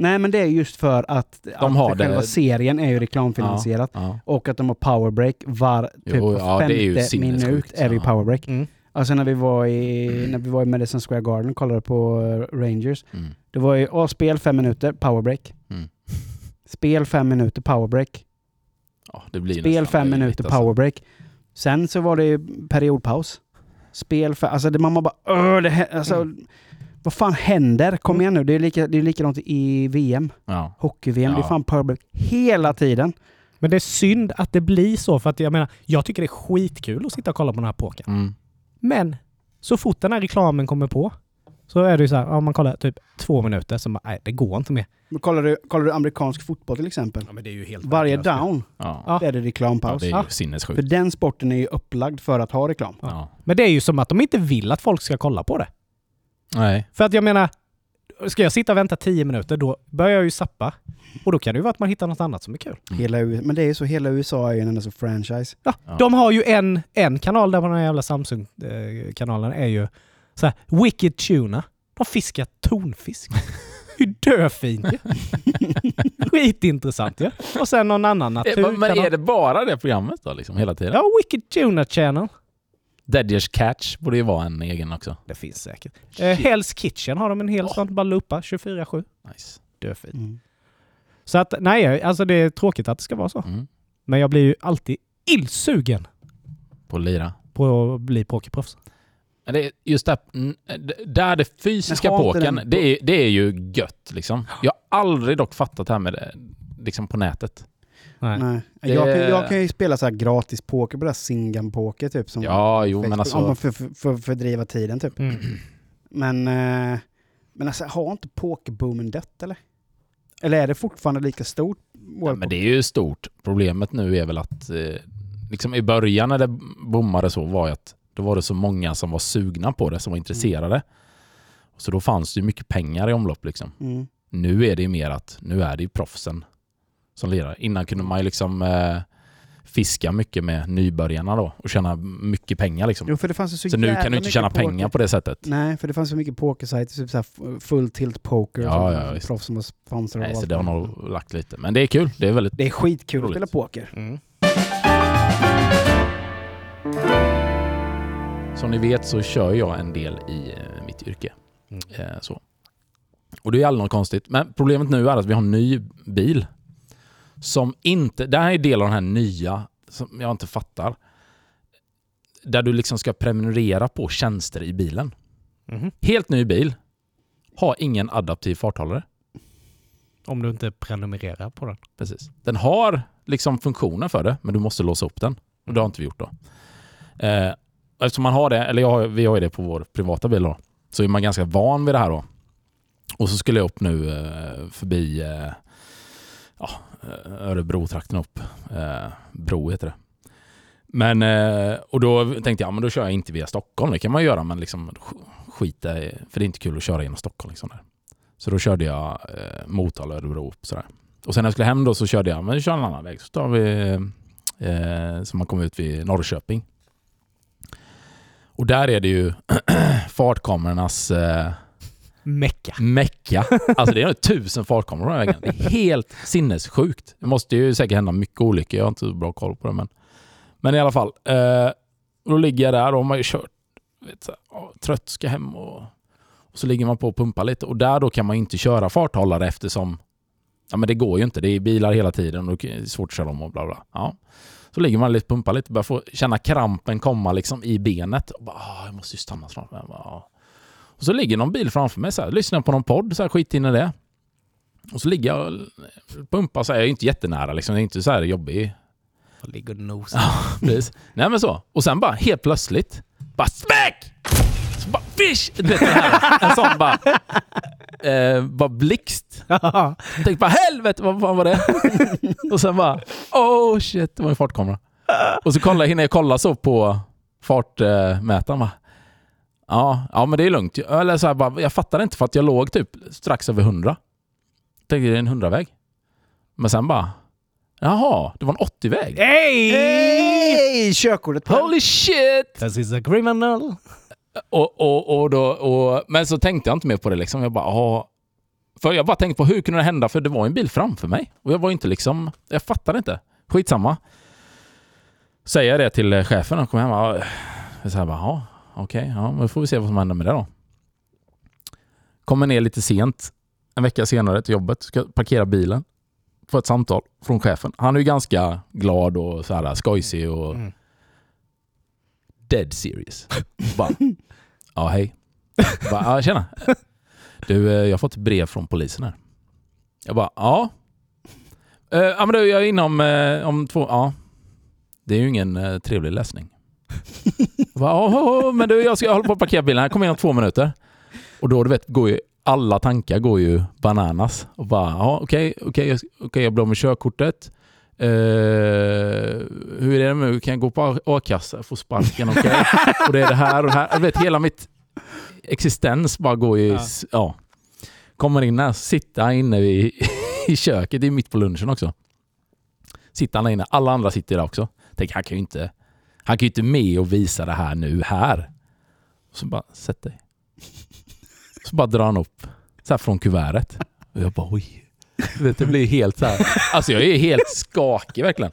Nej men det är just för att, De att har det- själva serien är ju reklamfinansierat. Ja. Och att de har powerbreak var typ Jo, ja, det är ju femte minut är vi Ja. powerbreak. Mm. Alltså när vi var i, när vi var i Madison Square Garden och kollade på eh, Rangers. Mm. Det var ju åh, spel fem minuter, powerbreak. Mm. Spel fem minuter, powerbreak. Ja, det blir Spel fem minuter, alltså. powerbreak. Sen så var det ju periodpaus. Spel fem, alltså det, man bara Åh, det, alltså, Mm. Vad fan händer? Kom igen nu, det är, lika, det är likadant i VM. Ja. Hockey-VM, det är Ja. fan powerbreak hela tiden. Men det är synd att det blir så för att jag menar, jag tycker det är skitkul att sitta och kolla på den här pokern. Mm. Men så fort den här reklamen kommer på så är det ju så här, om man kollar typ två minuter så bara, nej det går inte mer. Men kollar, du, kollar du amerikansk fotboll till exempel? Ja men det är ju helt Varje down Ja. Ja. är det ja, reklampaus. det är Ja. ju sinnessjukt. För den sporten är ju upplagd för att ha reklam. Ja. Men det är ju som att de inte vill att folk ska kolla på det. Nej. För att jag menar, ska jag sitta och vänta tio minuter då börjar jag ju sappa. Och då kan det ju vara att man hittar något annat som är kul. Mm. Hela, men det är ju så, hela USA är ju en enda franchise. Ja, Ja. De har ju en, en kanal där på den här jävla Samsung-kanalen är ju så här, Wicked Tuna. De fiskar tonfisk. Hur döfint ju. Skitintressant ju. Och sen någon annan Eh, natur. Men är det bara det programmet då, liksom, hela tiden? Ja, Wicked Tuna Channel. Deaders Catch borde ju vara en egen också. Det finns säkert. Eh, Hell's Kitchen har de en hel sån, bara loopa 24-7. Nice. Döfint. Mm. Så att nej, alltså det är tråkigt att det ska vara så. Mm. Men jag blir ju alltid illsugen På lira. på att bli pokerproffs. Det är just där, där det fysiska pokern, det är, det är ju gött liksom. Jag har aldrig dock fattat det här med det, liksom på nätet. Nej. Nej. Det- Jag, kan, jag kan ju spela så här gratis poker på det här Singam Poker typ. Som Ja, jo, men Om alltså... man för, för, för, fördriva tiden typ. Mm. Men, eh, men alltså, har inte pokerboomen dött eller? Eller är det fortfarande lika stort? Ja, men det är ju stort. Problemet nu är väl att eh, liksom i början när det bommade så var att då var det så många som var sugna på det, som var intresserade. Så då fanns det ju mycket pengar i omlopp liksom. Mm. Nu är det ju mer att nu är det ju proffsen som lirar. Innan kunde man ju liksom eh, fiska mycket med nybörjarna då och tjäna mycket pengar liksom. Jo, för det fanns så, så nu kan du inte tjäna poker. pengar på det sättet. Nej, för det fanns så mycket pokersajter, typ full tilt poker. Ja, och ja, proffs som var sponsrade. Nej, så det har nog lagt lite. Men det är kul. Det är väldigt Det är skitkul att Roligt. spela poker. Mm. Som ni vet så kör jag en del i eh, mitt yrke. Mm. Eh, så. Och det är aldrig något konstigt. Men problemet nu är att vi har en ny bil. Som inte... Det här är del av den här nya som jag inte fattar. Där du liksom ska prenumerera på tjänster i bilen. Mhm. Helt ny bil. Har ingen adaptiv farthållare. Om du inte prenumererar på den. Precis. Den har liksom funktionen för det, men du måste låsa upp den. Och det har inte vi gjort då. Eh, eftersom man har det, eller har, vi har ju det på vår privata bil då, så är man ganska van vid det här då. Och så skulle jag upp nu eh, förbi eh, ja, Örebro-trakten upp. Eh, Bro heter det. Men, eh, och då tänkte jag, men då kör jag inte via Stockholm. Det kan man göra, men liksom skita i, för det är inte kul att köra genom Stockholm. Liksom där. Så då körde jag eh, Motala, Örebro upp sådär. Och sen när jag skulle hem då så körde jag, men vi kör en annan väg. Så tar vi, eh, så man kommer ut vid Norrköping. Och där är det ju fartkamerornas eh, Mecka. mecka. Alltså det är nog tusen fartkameror på den vägen. Det är helt sinnessjukt. Det måste ju säkert hända mycket olyckor. Jag har inte så bra koll på det. Men, men i alla fall. Eh, då ligger jag där och man har ju kört. Vet, så här, trött, ska hem och, och så ligger man på och pumpar lite. Och där då kan man ju inte köra farthållare eftersom ja, men det går ju inte. Det är bilar hela tiden och det är svårt att köra om och bla bla. Ja. Så ligger man lite, pumpar lite, börjar få känna krampen komma liksom i benet. Och bara, ah, jag måste ju stanna snart. Bara. Och så ligger någon bil framför mig, så här, lyssnar på någon podd, så här, skit in i det. Och så ligger jag och pumpar, så här, jag är inte jättenära, liksom, det är inte så här jobbig. Jag ligger och nosar. Precis. Nej men så. Och sen bara helt plötsligt, bara smäck! Så bara fish! Du vet här, en sån bara, eh, bara blixt. Jag tänkte bara helvete, vad fan var det? och sen bara, oh shit, det var en fartkamera. Och så kolla, hinner jag kolla så på fartmätaren bara, ja, ja men det är lugnt. Eller så här bara, jag fattar inte för att jag låg typ strax över 100. Tänkte det är en 100-väg. Men sen bara, jaha, det var en 80-väg. Hey! Hej! Körkortet på Holy shit! This is a criminal. Och, och, och då, och, men så tänkte jag inte mer på det liksom. Jag bara. För jag bara tänkte på hur kunde det hända? För det var en bil framför mig. Och jag var inte liksom, jag fattade inte. Skitsamma. Säger jag det till chefen och kommer hem och så här bara, ja, okej, ja, men då får vi se vad som händer med det då. Kommer ner lite sent, en vecka senare till jobbet, ska parkera bilen. Får ett samtal från chefen. Han är ju ganska glad och så här skojsig och Mm. dead serious. Bara, ja hej. Bara, ja tjena. Du, eh, jag har fått brev från polisen här. Jag bara, ja. Eh, Ja men du, jag är inom eh, om två, ja. Det är ju ingen trevlig läsning. Jag bara, ja, ja, men du, jag ska jag håller på att parkera bilen här, kommer in om två minuter. Och då, du vet, går ju alla tankar går ju bananas. Och bara, ja okej, okej, jag- okej, jag blir av med körkortet. Eh, hur är det nu? Kan jag gå på a-kassa? Få sparken? Okej. och det är det här och det här. Jag vet, hela mitt existens bara går ju... Ja. Ja. Kommer in här, sitta inne i, i köket. Det är mitt på lunchen också. Sitter där inne. Alla andra sitter där också. Tänker, han kan ju inte... Han kan ju inte med och visa det här nu här. Så bara, sätt dig. Så bara drar han upp så här från kuvertet. Och jag bara, oj. Vet, det blir helt så här. Alltså jag är helt skakig verkligen.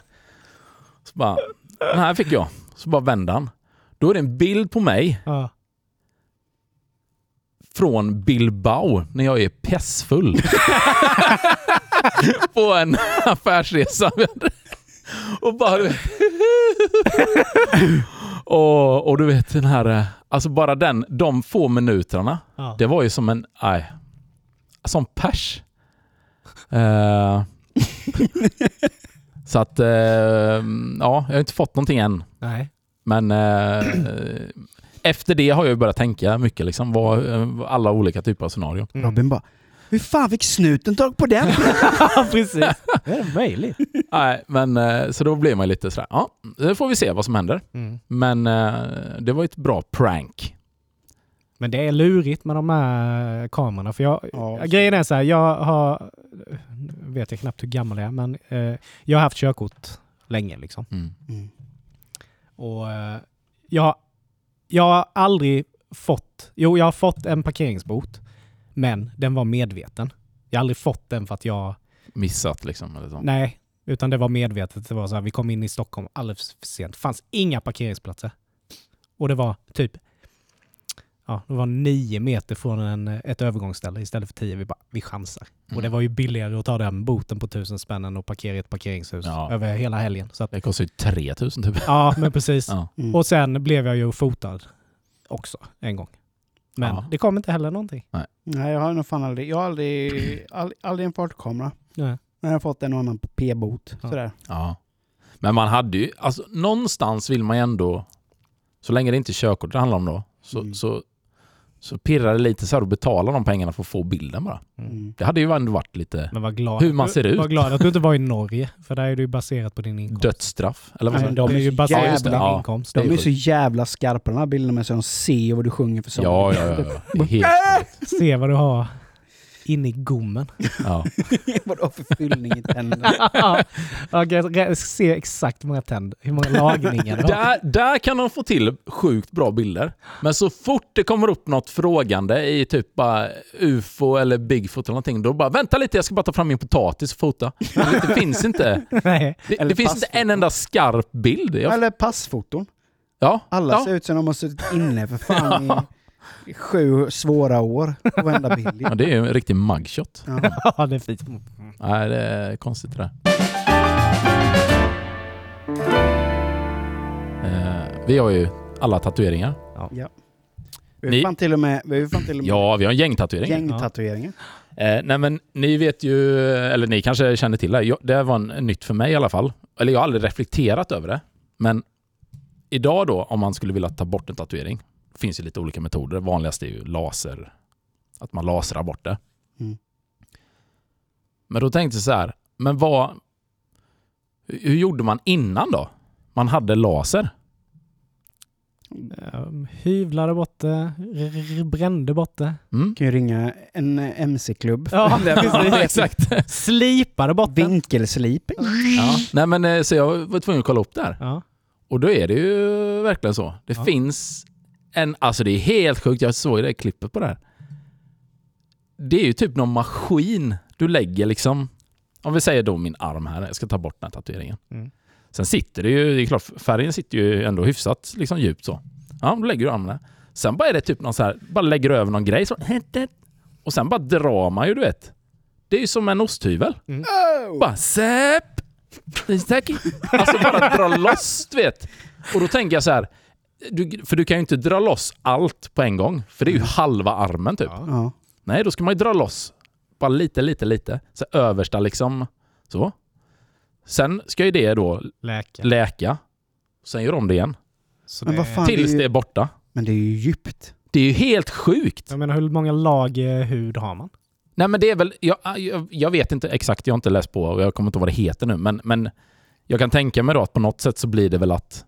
Så bara, den här fick jag. Så bara vänder han. Då är det en bild på mig Ja. från Bilbao när jag är pessfull. på en affärsresa. och bara. och, och du vet den här, eh, alltså bara den, de få minuterna. Ja. Det var ju som en, nej, som pers. Eh, så att, eh, ja, jag har inte fått någonting än. Nej. Men eh, efter det har jag börjat tänka mycket, liksom, vad, alla olika typer av scenarion. Robin bara, hur fan fick snuten tag på den? Ja, precis. Det är möjligt. Nej, men eh, så då blir man lite sådär, ja, nu får vi se vad som händer. Mm. Men eh, det var ett bra prank. Men det är lurigt med de här kamerorna. För jag, Ja. Grejen är så här, jag har... vet jag knappt hur gammal jag är, men eh, jag har haft körkort länge liksom. Mm. Mm. Och jag, jag har aldrig fått... Jo, jag har fått en parkeringsbot. Men den var medveten. Jag har aldrig fått den för att jag... Missat liksom. Eller så. Nej, utan det var medvetet. Det var så här, vi kom in i Stockholm alldeles för sent. Det fanns inga parkeringsplatser. Och det var typ... ja, det var nio meter från en, ett övergångsställe istället för tio. Vi bara, vi chansar. Och det Mm. var ju billigare att ta den boten på tusen spänn och parkera i ett parkeringshus Ja. över hela helgen. Så att, Det kostar ju 3000 typ. ja, men precis. Ja. Mm. Och sen blev jag ju fotad också en gång. Men Ja. det kom inte heller någonting. Nej, jag har nog fan aldrig... Jag har aldrig... All, aldrig en fartkamera. Nej. Men jag har fått en och annan p-bot. Ja. Sådär. Ja. Men man hade ju, alltså någonstans vill man ju ändå, så länge det inte är körkort det handlar om då, så, Mm. så, så pirrar det lite så här att betala de pengarna för att få bilden bara. Mm. Det hade ju ändå varit lite Men var glad, Hur man ser ut. Var glad att du inte var i Norge, för där är du ju baserat på din inkomst. dödsstraff. Eller vad Nej, de det är ju så baserat på jävla- din Ja. inkomst. De Det är så jävla skarpa de här bilderna med så de ser vad du sjunger för sång. Ja, ja, ja. ja. Det helt, Se vad du har inne i gommen. ja. Vadå för fyllning i tänderna? ja, jag se exakt hur många tänder, hur många lagningar du har. där, där kan de få till sjukt bra bilder. Men så fort det kommer upp något frågande i typ bara ufo eller bigfoot eller någonting, då bara vänta lite, jag ska bara ta fram min potatis och fota. Det, finns inte. Nej. Det, det finns inte en enda skarp bild. Jag, Eller passfoton. ja, Alla ja. ser ut som de har suttit inne för fan i sju svåra år på varenda bild. Ja, det är ju en riktig mugshot. Ja. Ja, det är fint. Nej, det är konstigt det där. Eh, vi har ju alla tatueringar. Vi har Ni- ju fan till och med, vi har ju fan till och med Ja, vi har en gäng tatueringar. gängtatueringar. Eh, nej men ni vet ju, eller ni kanske känner till det. Jag, det var en, nytt för mig i alla fall. Eller jag har aldrig reflekterat över det. Men idag då, om man skulle vilja ta bort en tatuering, finns ju lite olika metoder. Vanligast är ju laser, att man lasrar bort det. Mm. Men då tänkte jag så här, men vad... Hur gjorde man innan då? Man hade laser. Um, hyvlade bort det, brände bort det. Mm. kan ju ringa en eh, MC-klubb. Ja, Ja, exakt. Slipade bort det. Vinkelslip. Ja. Nej men eh, så jag var tvungen att kolla upp det här. Ja. Och då är det ju verkligen så. Det Ja. finns en, alltså det är helt sjukt, jag såg det klippet på det här. Det är ju typ någon maskin du lägger liksom, om vi säger då min arm här, jag ska ta bort den här tatueringen. Mm. Sen sitter det ju, det är klart färgen sitter ju ändå hyfsat liksom djupt så. Ja, då lägger du armen där. Sen bara är det typ någon så här, bara lägger du över någon grej så, och sen bara drar man ju du vet. Det är ju som en osthyvel. Oh! Bara säp! Tack. Alltså bara dra loss, du vet. Och då tänker jag så här, du, för du kan ju inte dra loss allt på en gång, för det är ju halva armen typ. Ja. Nej, då ska man ju dra loss bara lite, lite, lite. Så översta liksom, så. Sen ska ju det då Läka. läka. Sen gör de det igen. Så Men det- vad fan- Tills det är ju- det är borta. Men det är ju djupt. Det är ju helt sjukt. Jag menar, hur många lag eh, hud har man? Nej men det är väl, jag, jag, jag vet inte exakt, jag har inte läst på och jag kommer inte ihåg vad det heter nu, men, men jag kan tänka mig då att på något sätt så blir det väl att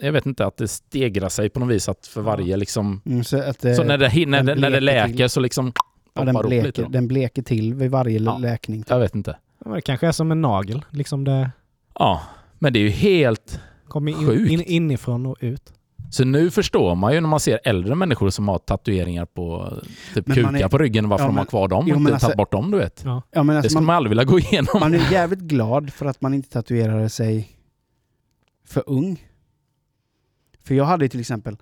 jag vet inte, att det stegrar sig på något vis att för varje liksom... Mm, så att, eh, Så när det, när, den det, när det läker till. så liksom ja, den, lite. bleker, Då. den bleker till vid varje Ja. läkning. Jag vet inte. Ja, men Det kanske är som en nagel. Liksom det Ja, men det är ju helt... kommer in, Sjukt. in, inifrån och ut. Så nu förstår man ju när man ser äldre människor som har tatueringar på typ Men kukar är- på ryggen varför Ja, de har men- kvar dem och jo, men inte alltså- tagit bort dem, du vet. Ja. Ja, men Det alltså, skulle man, man aldrig vilja gå igenom. man är jävligt glad för att man inte tatuerade sig för ung. För jag hade till exempel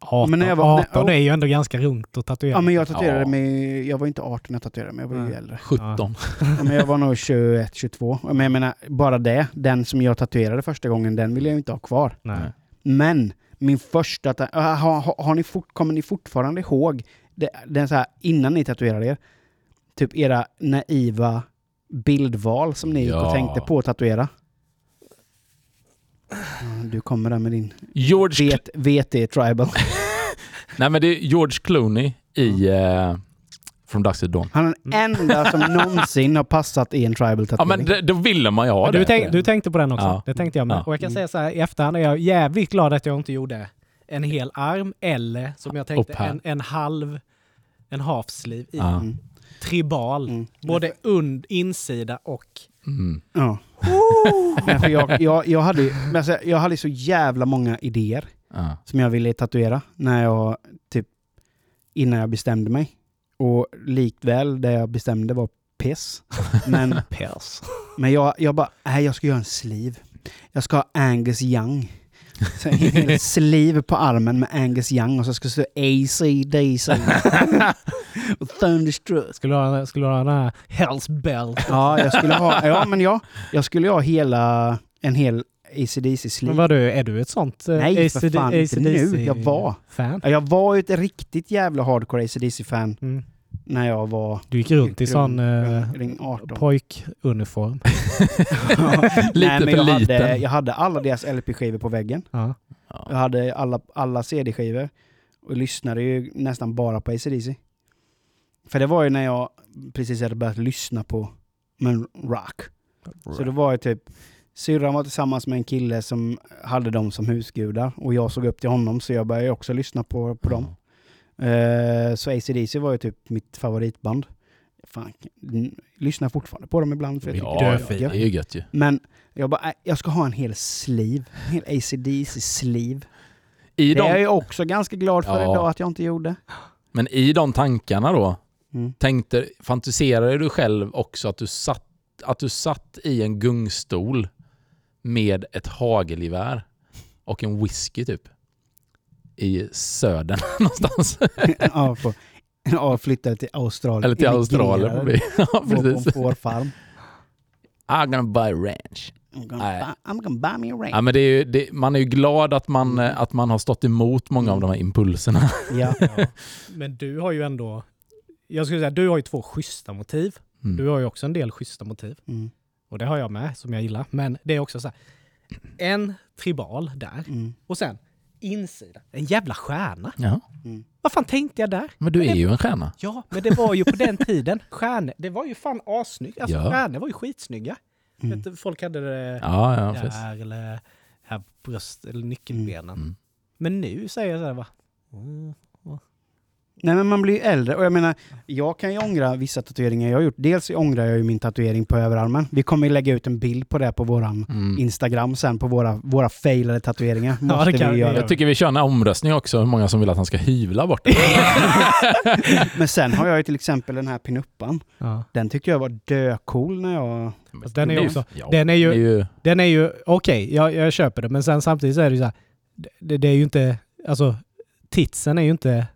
18, Men när jag var- 18 när- är ju ändå ganska rungt att tatuera. Ja men jag tatuerade Ja. mig, jag var inte 18 när jag tatuerade mig, jag var ju äldre. 17. Ja, men jag var nog 21, 22. Men jag menar, bara det, den som jag tatuerade första gången, den vill jag ju inte ha kvar. Nej. Men min första, ta- äh, har, har, har ni fort, kommer ni fortfarande ihåg det, den så här, innan ni tatuerade er? Typ era naiva bildval som ni gick och Ja. tänkte på att tatuera? Ja, Du kommer där med din George, vet, VT Tribal. nej men det är George Clooney i eh, From Dusk to Dawn. Han är den enda som någonsin har passat i en tribal Ja tatuering. men det, då ville man ju ha Ja, det. du, tänk, du tänkte på den också. Ja. Det tänkte jag med. Ja. Och jag kan Mm. säga så här, i efterhand är jag jävligt glad att jag inte gjorde en hel arm eller som jag tänkte en, en halv, en half sleeve i Ja. Mm. tribal. Mm. Både und, insida och... Mm. Ja. Men för jag, jag, jag, hade, men alltså, jag hade så jävla många idéer Ja. som jag ville tatuera när jag, typ, innan jag bestämde mig. Och likväl det jag bestämde var piss. Men, men jag, jag bara, nej jag ska göra en sleeve. Jag ska ha Angus Young. Sleeve på armen med Angus Young och så ska det stå AC/DC. och Thunderstruck. Skulle du ha, skulle du ha den här Hells Bell? Ja, jag skulle ha, ja, men ja, jag skulle ha hela, en hel AC/DC Men vadå, är du ett sånt eh, Nej, för AC/DC fan, inte nu. Jag var. Fan? Ja, Jag var ju ett riktigt jävla hardcore AC/DC-fan Mm. När jag var Du gick runt i sån eh, ring 18. pojkuniform. Lite Nej, men för jag Hade, liten. jag hade alla deras LP-skivor på väggen. Ja. Jag Ja. hade alla, alla CD-skivor. Och lyssnade ju nästan bara på AC/DC. För det var ju när jag precis hade börjat lyssna på men, rock. Så det var ju typ, syrran var tillsammans med en kille som hade dem som husgudar. Och jag såg upp till honom så jag började också lyssna på, på dem. Eh, så AC/DC var ju typ mitt favoritband. Fan, lyssnar fortfarande på dem ibland. För jag Ja, det är det gött. är ju gött ju. Men jag bara, äh, jag ska ha en hel sleeve. En hel AC/DC-sleeve. I Det är jag de, också ganska glad för Ja. idag att jag inte gjorde. men i de tankarna då, Mm. tänkte, fantiserade du själv också att du satt, att du satt i en gungstol med ett hagelgevär och en whisky typ? I södern någonstans. ja, på, ja, flyttade till Australien. Eller till Australien. Emigrerade. Ja, Var på en precis. fårfarm. I'm gonna buy a ranch. I'm gonna, Nej. buy, I'm gonna buy me a ring. Ja, men det är ju, det, man är ju glad att man, Mm. eh, att man har stått emot många av de här impulserna. Ja. Men du har ju ändå... Jag skulle säga, du har ju två schyssta motiv. Mm. Du har ju också en del schyssta motiv. Mm. Och det har jag med, som jag gillar. Men det är också så här, en tribal där. Mm. Och sen insida, en jävla stjärna. Ja, Mm. Vad fan tänkte jag där? men du är ju en stjärna. Ja, men det var ju på den tiden. Stjärnor, det var ju fan assnyggt. Alltså Ja. stjärnor var ju skitsnygga. Mm. Vet du, folk hade det Ja, ja, precis. där eller här bröst eller nyckelbenen. Mm. Men nu säger jag så här va? Nej men man blir ju äldre och jag menar, jag kan ju ångra vissa tatueringar jag har gjort. Dels ångrar jag ju min tatuering på överarmen. Vi kommer ju lägga ut en bild på det på våran Mm. Instagram sen på våra, våra failade tatueringar. Måste det kan vi göra. Jag tycker vi kör en omröstning också, hur många som vill att han ska hyvla bort det. Men sen har jag ju till exempel den här pinuppan. Ja. Den tyckte jag var döcool när jag... Den är ju också- Ja, den är ju- ju Den är ju, okej, jag, jag köper det, men sen samtidigt så är det ju så här, det, det är ju inte, alltså titsen är ju inte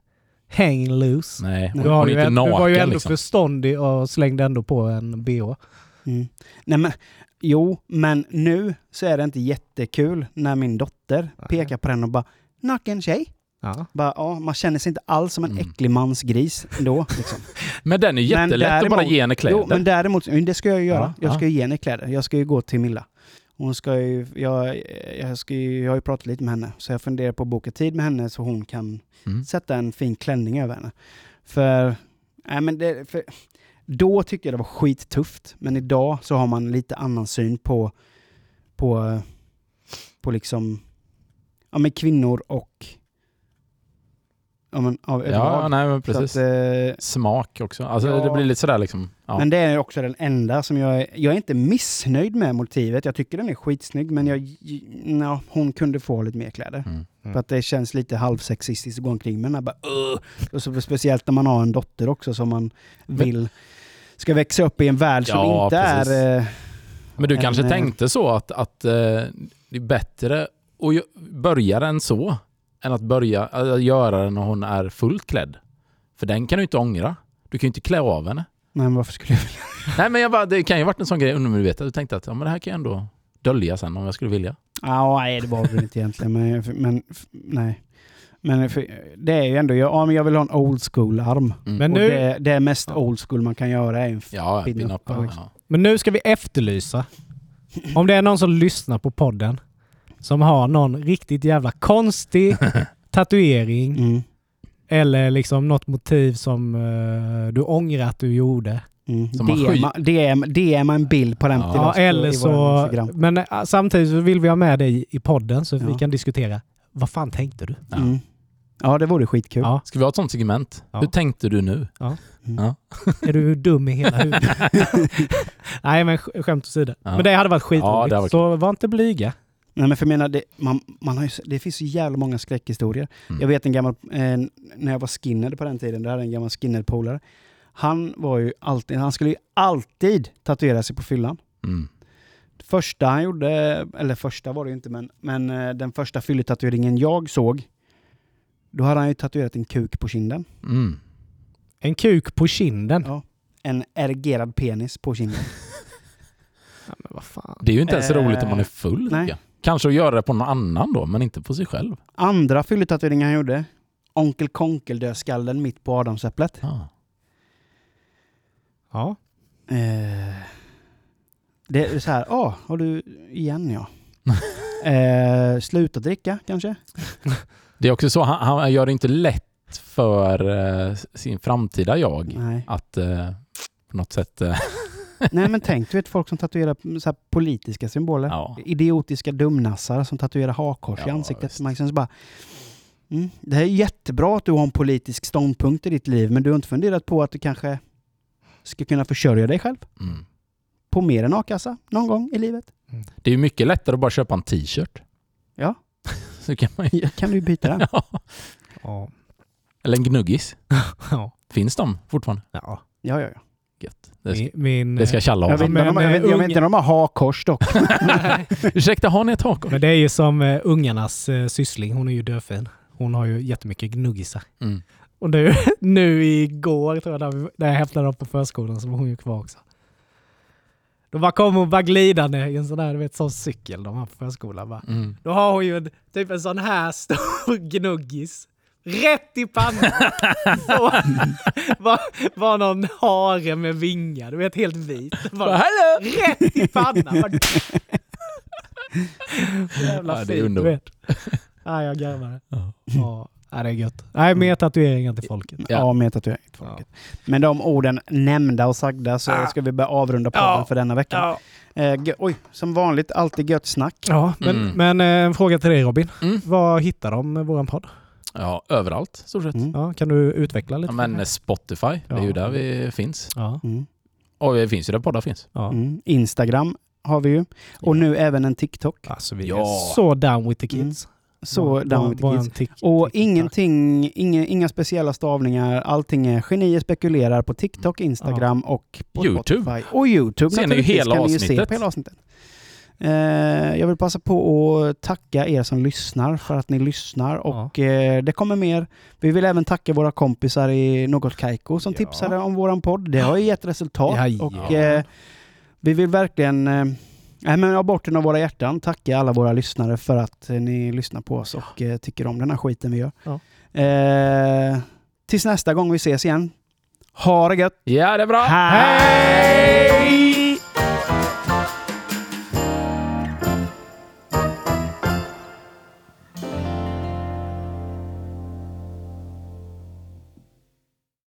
hanging loose. nej, Du Du, hon ju, inte en- naken du var ju ändå liksom. förståndig och slängde ändå på en bh. Mm. Nej men, jo, men nu så är det inte jättekul när min dotter Nej. pekar på den och bara Naken tjej? Ja. Bara, ja, man känner sig inte alls som en Mm. äcklig mansgris ändå. Liksom. Men den är ju Men jättelätt att bara däremot- ge henne kläder. Jo, men däremot, det ska jag ju göra. Ja, jag ja. ska ju ge henne kläder. Jag ska ju gå till Milla. Hon ska ju, jag, jag, ska ju, jag har ju pratat lite med henne, så jag funderar på att boka tid med henne så hon kan Mm. sätta en fin klänning över henne. För, nej men det, för då tyckte jag det var skittufft, men idag så har man lite annan syn på, på, på liksom, ja men kvinnor och, ja men av Ja, överlag. nej men Så precis. att, eh, Smak också. Alltså Ja. det blir lite sådär liksom. Ja. Men det är också den enda som jag är, jag är inte missnöjd med motivet. Jag tycker den är skitsnygg, men jag, ja, hon kunde få lite mer kläder. Mm. För att det känns lite halvsexistiskt att gå omkring med den här bara och så Speciellt när man har en dotter också som man vill ska växa upp i en värld som Ja, inte precis. är... eh, Men du en, kanske eh, tänkte så att, att eh, det är bättre att börja den så än att börja äh, göra den när hon är fullt klädd. För den kan du inte ångra. Du kan ju inte klä av henne. Nej, men varför skulle jag vilja? Nej men jag bara, det kan ju ha varit en sån grej undermedvetet. Du tänkte att ja, men det här kan jag ändå dölja sen om jag skulle vilja. Ja, nej, det var det inte egentligen. Men, men nej. Men för, det är ju ändå, jag, ja, men jag vill ha en old school-arm. Mm. Men Och nu, det, det mest Ja. old school man kan göra är en Ja, Pin pin up, up. ja, Ja, liksom. ja. men nu ska vi efterlysa, om det är någon som lyssnar på podden, som har någon riktigt jävla konstig tatuering Mm. eller liksom något motiv som eh, du ångrar att du gjorde. Mm. DMa, DM, DMa en bild på den Ja. Ja, eller så... Men eh, samtidigt så vill vi ha med dig i podden så att vi Ja. kan diskutera. Vad fan tänkte du? Ja. Mm. Ja, det vore skitkul. Ja. Ska vi ha ett sånt segment? Ja. Hur tänkte du nu? Mm. Ja. Är du dum i hela huvudet? Nej men sk- skämt åsido. Ja. Men det hade varit Ja, skitroligt. så var inte blyga. Nej, men för menar, det, man, man har ju, det finns så jävla många skräckhistorier. Mm. Jag vet en gammal, eh, när jag var skinhead på den tiden, då hade jag en gammal skinhead-polare. Han var ju alltid, han skulle ju alltid tatuera sig på fyllan. Mm. Första han gjorde, eller första var det ju inte, men, men eh, den första fylletatueringen jag såg, då hade han ju tatuerat en kuk på kinden. Mm. En kuk på kinden. Ja. En erigerad penis på kinden. Ja, men vad fan. Det är ju inte ens Eh, roligt om man är full. nej. Kanske att göra det på någon annan då, men inte på sig själv. Andra fylletatueringen han gjorde, Onkel Konkel-dödskallen mitt på adamsäpplet. Ja. Ja. Eh, det är så här, ja, har du igen ja. eh, sluta dricka kanske? Det är också så, han, han gör det inte lätt för eh, sin framtida jag Nej. att eh, på något sätt... Nej men tänk, du vet folk som tatuerar så här politiska symboler. ja. Idiotiska dumnassar som tatuerar hakkors i Ja, ansiktet. visst. Man så bara, mm, det här är jättebra att du har en politisk ståndpunkt i ditt liv, men du har inte funderat på att du kanske ska kunna försörja dig själv Mm. på mer än a-kassa någon gång i livet. Det är ju mycket lättare att bara köpa en t-shirt. Ja. Så kan man ju... Kan du byta den? Ja. Ja. Eller en gnuggis. Ja. Finns de fortfarande? ja. Ja, ja, ja. Gött. Det ska, Min, det ska. Jag vet, inte, men- om de, jag, vet, jag men vet inte om de har hakkors dock. Ursäkta, har ni ett hakor? Men det är ju som uh, ungarnas uh, syssling. Hon är ju dödfin. Hon har ju jättemycket gnuggisar. Mm. Och nu, nu igår tror jag, när, vi, när jag hämtade dem på förskolan så var hon ju kvar också. Då bara kom hon bara glidande i en sån där, du vet, sån cykel de har på förskolan. Bara. Mm. Då har hon ju en, typ en sån här stor gnuggis. Rätt i pannan! Så var, var någon hare med vingar, du vet helt vit. Bara, Hallå! rätt i pannan! Bara, Jävla Ja, det är underbart. Ja, jag garvar. Ja. Ja, ja, det är gött. Nej, mer tatueringar till folket. Ja. Ja, med tatuering. till Ja. folket. Med de orden nämnda och sagda så Ah. ska vi börja avrunda podden Ja. för denna vecka. Ja. Eh, oj, som vanligt alltid gött snack. Ja, men, Mm. men eh, en fråga till dig Robin. Mm. Var hittar de våran podd? Ja, överallt stort sett. Mm. Ja, kan du utveckla lite? Ja, men Spotify, det är ju där vi finns. Ja, Mm. Och vi finns ju där poddar finns. ja. Mm. Instagram har vi ju. Och Ja. nu även en TikTok. Alltså vi Ja. är så down with the kids. Så Bara- down with the kids. Och tick- ingenting, inga, inga speciella stavningar. Allting är genier spekulerar på TikTok, Instagram och på YouTube. Spotify. Och YouTube Ser ni ju naturligtvis hela kan ni ju se avsnittet. på hela avsnittet. Eh, jag vill passa på att tacka er som lyssnar för att ni lyssnar och eh, det kommer mer. Vi vill även tacka våra kompisar i Något Kaiko som Ja. tipsade om våran podd. Det har ju gett resultat Ja, och ja. eh, vi vill verkligen Nej, men av botten av våra hjärtan tacka alla våra lyssnare för att ni lyssnar på oss och tycker om den här skiten vi gör. Ja. Eh, tills nästa gång vi ses igen. Ha det gött! Ja, det är bra. Hej!